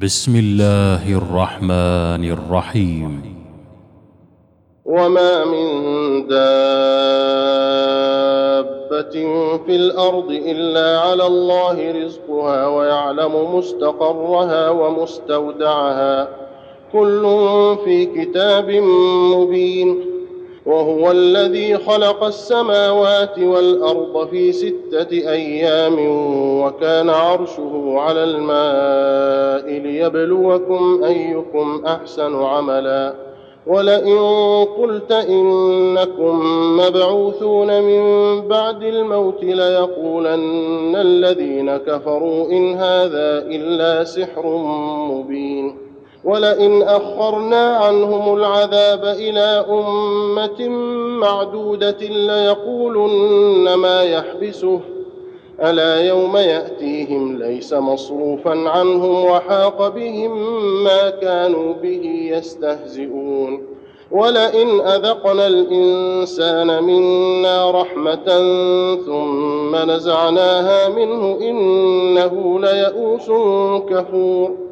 بسم الله الرحمن الرحيم. وما من دابة في الأرض إلا على الله رزقها ويعلم مستقرها ومستودعها. كل في كتاب مبين. وهو الذي خلق السماوات والأرض في ستة أيام وكان عرشه على الماء ليبلوكم أيكم أحسن عملا. ولئن قلت إنكم مبعوثون من بعد الموت ليقولن الذين كفروا إن هذا إلا سحر مبين. ولئن أخرنا عنهم العذاب إلى أمة معدودة ليقولن ما يحبسه. ألا يوم يأتيهم ليس مصروفا عنهم وحاق بهم ما كانوا به يستهزئون. ولئن أذقنا الإنسان منا رحمة ثم نزعناها منه إنه ليئوس كفور.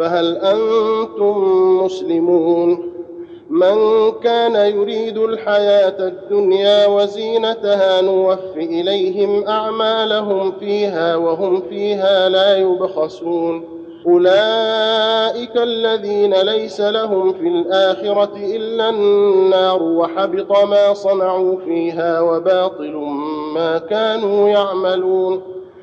فهل أنتم مسلمون؟ من كان يريد الحياة الدنيا وزينتها نوف إليهم أعمالهم فيها وهم فيها لا يبخسون. أولئك الذين ليس لهم في الآخرة إلا النار وحبط ما صنعوا فيها وباطل ما كانوا يعملون.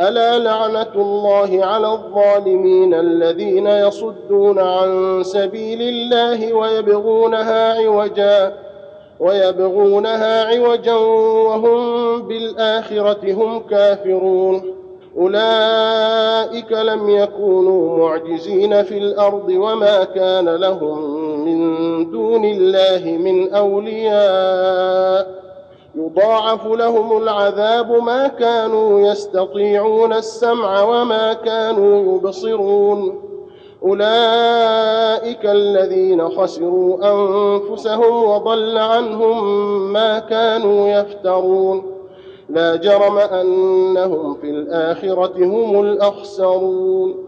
ألا لعنة الله على الظالمين الذين يصدون عن سبيل الله ويبغونها عوجا ويبغونها عوجا وهم بالآخرة هم كافرون. أولئك لم يكونوا معجزين في الأرض وما كان لهم من دون الله من أولياء. يضاعف لهم العذاب ما كانوا يستطيعون السمع وما كانوا يبصرون. أولئك الذين خسروا أنفسهم وضل عنهم ما كانوا يفترون. لا جرم أنهم في الآخرة هم الأخسرون.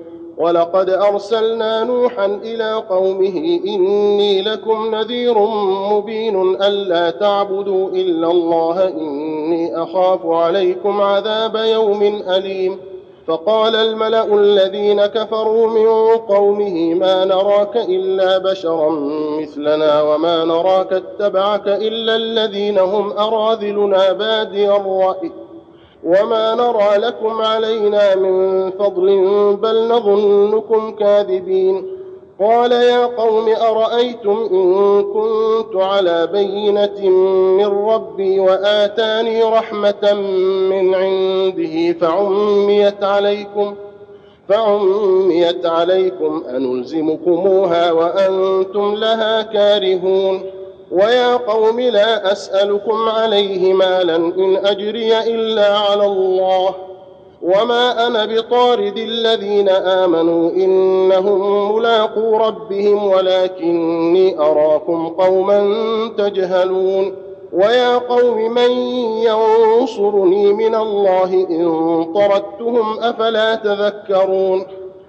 ولقد أرسلنا نوحا إلى قومه إني لكم نذير مبين ألا تعبدوا إلا الله إني أخاف عليكم عذاب يوم أليم. فقال الملأ الذين كفروا من قومه ما نراك إلا بشرا مثلنا وما نراك اتبعك إلا الذين هم أراذلنا بادي الرأي. وما نرى لكم علينا من فضل بل نظنكم كاذبين قال يا قوم ارايتم ان كنت على بينه من ربي واتاني رحمه من عنده فعميت عليكم فعميت عليكم انلزمكموها وأنتم لها كارهون ويا قوم لا أسألكم عليه مالا إن أجري إلا على الله وما أنا بطارد الذين آمنوا إنهم ملاقو ربهم ولكني أراكم قوما تجهلون ويا قوم من ينصرني من الله إن طردتهم أفلا تذكرون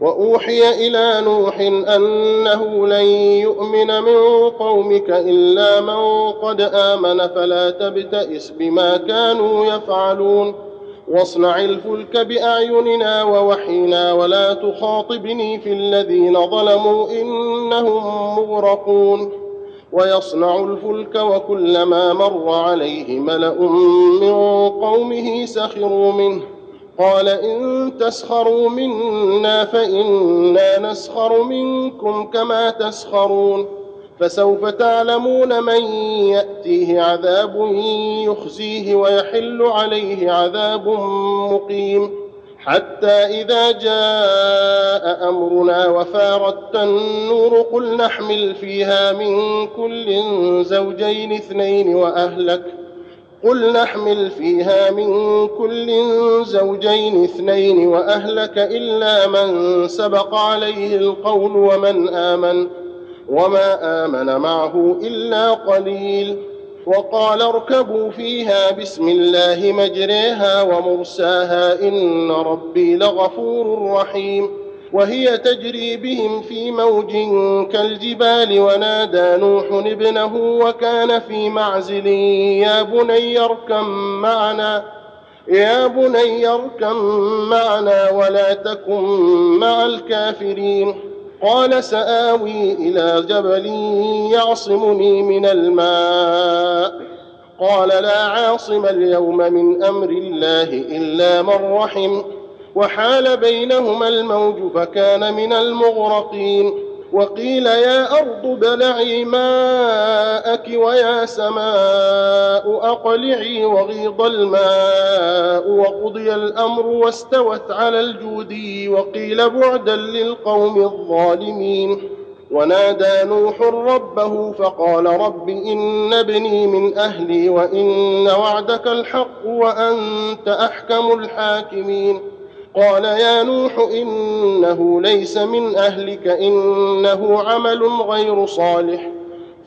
وأوحي إلى نوح أنه لن يؤمن من قومك إلا من قد آمن فلا تبتئس بما كانوا يفعلون. واصنع الفلك بأعيننا ووحينا ولا تخاطبني في الذين ظلموا إنهم مغرقون. ويصنع الفلك وكلما مر عليه ملأ من قومه سخروا منه. قال إن تسخروا منا فإنا نسخر منكم كما تسخرون فسوف تعلمون من يأتيه عذاب يخزيه ويحل عليه عذاب مقيم حتى إذا جاء أمرنا وفارت النور قل نحمل فيها من كل زوجين اثنين وأهلك ۖ قل نحمل فيها من كل زوجين اثنين وأهلك إلا من سبق عليه القول ومن آمن وما آمن معه إلا قليل وقال اركبوا فيها بسم الله مجريها ومرساها إن ربي لغفور رحيم وهي تجري بهم في موج كالجبال ونادى نوح ابنه وكان في معزل. يا بني اركم معنا يا بني اركم معنا ولا تكن مع الكافرين. قال سآوي إلى جبل يعصمني من الماء. قال لا عاصم اليوم من أمر الله إلا من رحم. وحال بينهما الموج فكان من المغرقين. وقيل يا أرض بلعي ماءك ويا سماء أقلعي وغيض الماء. وقضي الأمر واستوت على الجودي وقيل بعدا للقوم الظالمين. ونادى نوح ربه فقال رب إن ابني من أهلي وإن وعدك الحق وأنت أحكم الحاكمين. قال يا نوح إنه ليس من أهلك إنه عمل غير صالح.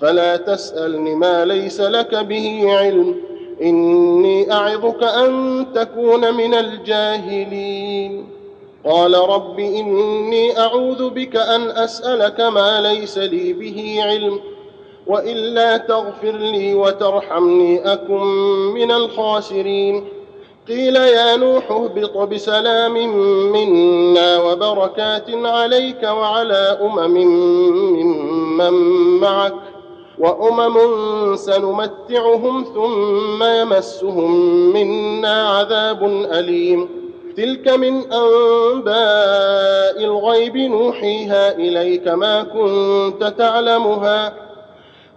فلا تسألني ما ليس لك به علم إني أعظك أن تكون من الجاهلين. قال رب إني أعوذ بك أن أسألك ما ليس لي به علم وإلا تغفر لي وترحمني أكن من الخاسرين. قيل يا نوح اهبط بسلام منا وبركات عليك وعلى أمم ممن معك وأمم سنمتعهم ثم يمسهم منا عذاب أليم. تلك من أنباء الغيب نوحيها إليك ما كنت تعلمها.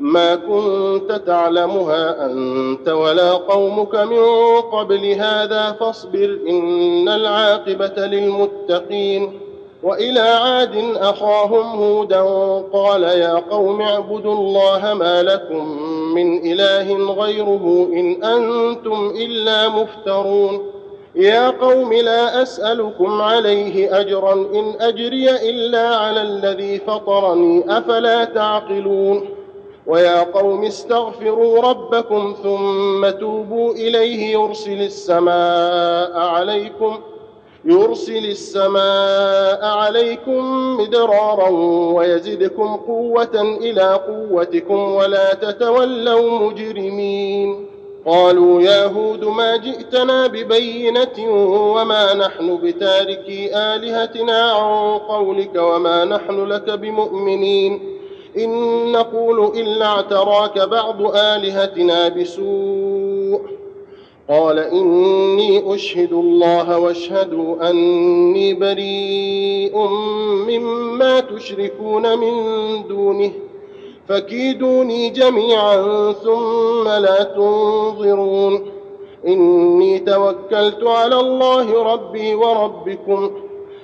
ما كنت تعلمها أنت ولا قومك من قبل هذا فاصبر إن العاقبة للمتقين وإلى عاد أخاهم هودا قال يا قوم اعبدوا الله ما لكم من إله غيره إن أنتم إلا مفترون يا قوم لا أسألكم عليه أجرا إن أجري إلا على الذي فطرني أفلا تعقلون ويا قوم استغفروا ربكم ثم توبوا إليه يرسل السماء عليكم يرسل السماء عليكم مدرارا ويزدكم قوة إلى قوتكم ولا تتولوا مجرمين قالوا يا هود ما جئتنا ببينة وما نحن بتاركي آلهتنا عن قولك وما نحن لك بمؤمنين إن نقول إلا اعتراك بعض آلهتنا بسوء. قال إني أشهد الله واشهدوا أني بريء مما تشركون من دونه. فكيدوني جميعا ثم لا تنظرون. إني توكلت على الله ربي وربكم.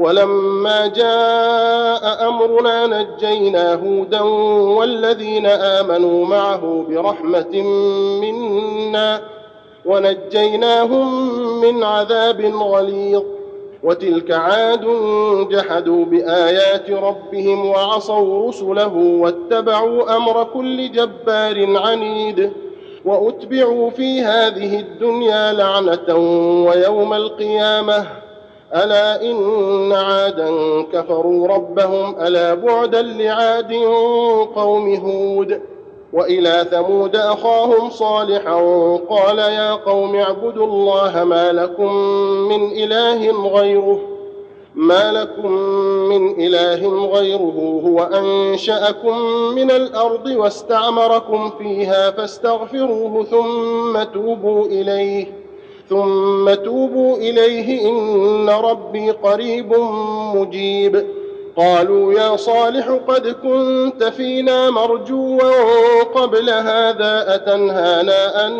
ولما جاء أمرنا نجينا هودا والذين آمنوا معه برحمة منا ونجيناهم من عذاب غليظ. وتلك عاد جحدوا بآيات ربهم وعصوا رسله واتبعوا أمر كل جبار عنيد. وأتبعوا في هذه الدنيا لعنة ويوم القيامة. ألا إن عادا كفروا ربهم ألا بعدا لعاد قوم هود. وإلى ثمود أخاهم صالحا قال يا قوم اعبدوا الله ما لكم من إله غيره ما لكم من إله غيره هو أنشأكم من الأرض واستعمركم فيها فاستغفروه ثم توبوا إليه. ثم توبوا إليه إن ربي قريب مجيب. قالوا يا صالح قد كنت فينا مرجوا قبل هذا أتنهانا أن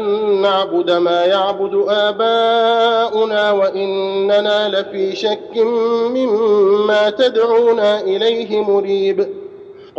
نعبد ما يعبد آباؤنا وإننا لفي شك مما تدعونا إليه مريب.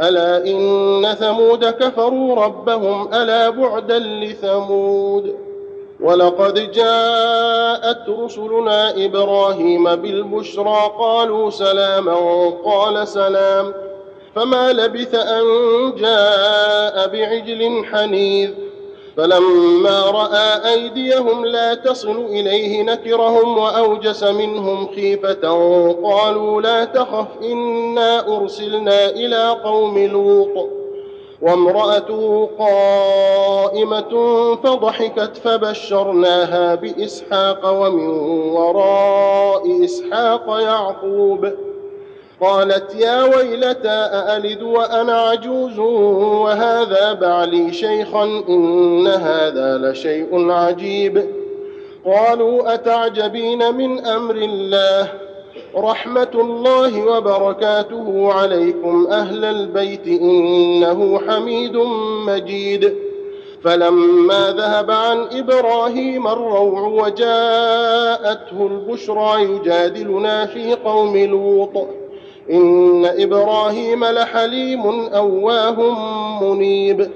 ألا إن ثمود كفروا ربهم ألا بعدا لثمود ولقد جاءت رسلنا إبراهيم بالبشرى قالوا سلاما قال سلام فما لبث أن جاء بعجل حنيذ فلما رأى أيديهم لا تصل إليه نكرهم وأوجس منهم خيفة قالوا لا تخف إنا أرسلنا إلى قوم لوط. وامرأته قائمة فضحكت فبشرناها بإسحاق ومن وراء إسحاق يعقوب. قالت يا ويلتى أألد وأنا عجوز وهذا بعلي شيخا إن هذا لشيء عجيب. قالوا أتعجبين من أمر الله؟ رحمة الله وبركاته عليكم أهل البيت إنه حميد مجيد. فلما ذهب عن إبراهيم الروع وجاءته البشرى يجادلنا في قوم لوط. إن إبراهيم لحليم أواه منيب.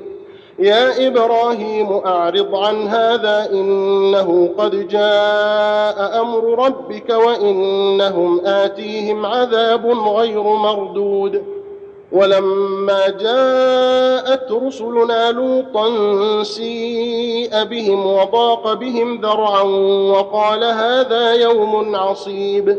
يا إبراهيم أعرض عن هذا إنه قد جاء أمر ربك وإنهم آتيهم عذاب غير مردود. ولما جاءت رسلنا لوطا سيء بهم وضاق بهم ذرعا وقال هذا يوم عصيب.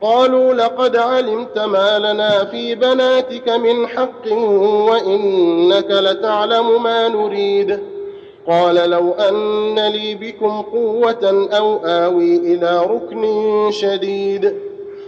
قالوا لقد علمت ما لنا في بناتك من حق وإنك لتعلم ما نريد. قال لو أن لي بكم قوة أو آوي إلى ركن شديد.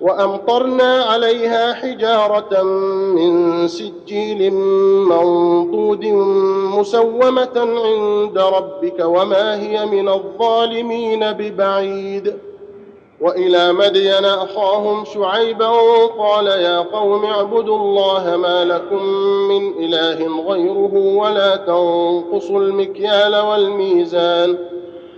وأمطرنا عليها حجارة من سجيل منضود مسومة عند ربك وما هي من الظالمين ببعيد. وإلى مدين أخاهم شعيبا قال يا قوم اعبدوا الله ما لكم من إله غيره ولا تنقصوا المكيال والميزان.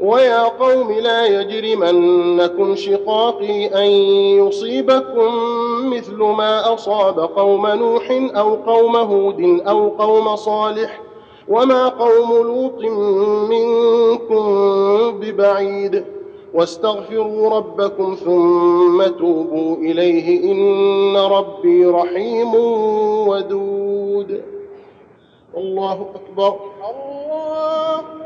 ويا قوم لا يجرمنكم شقاقي أن يصيبكم مثل ما أصاب قوم نوح أو قوم هود أو قوم صالح وما قوم لوط منكم ببعيد واستغفروا ربكم ثم توبوا إليه إن ربي رحيم ودود. الله أكبر. الله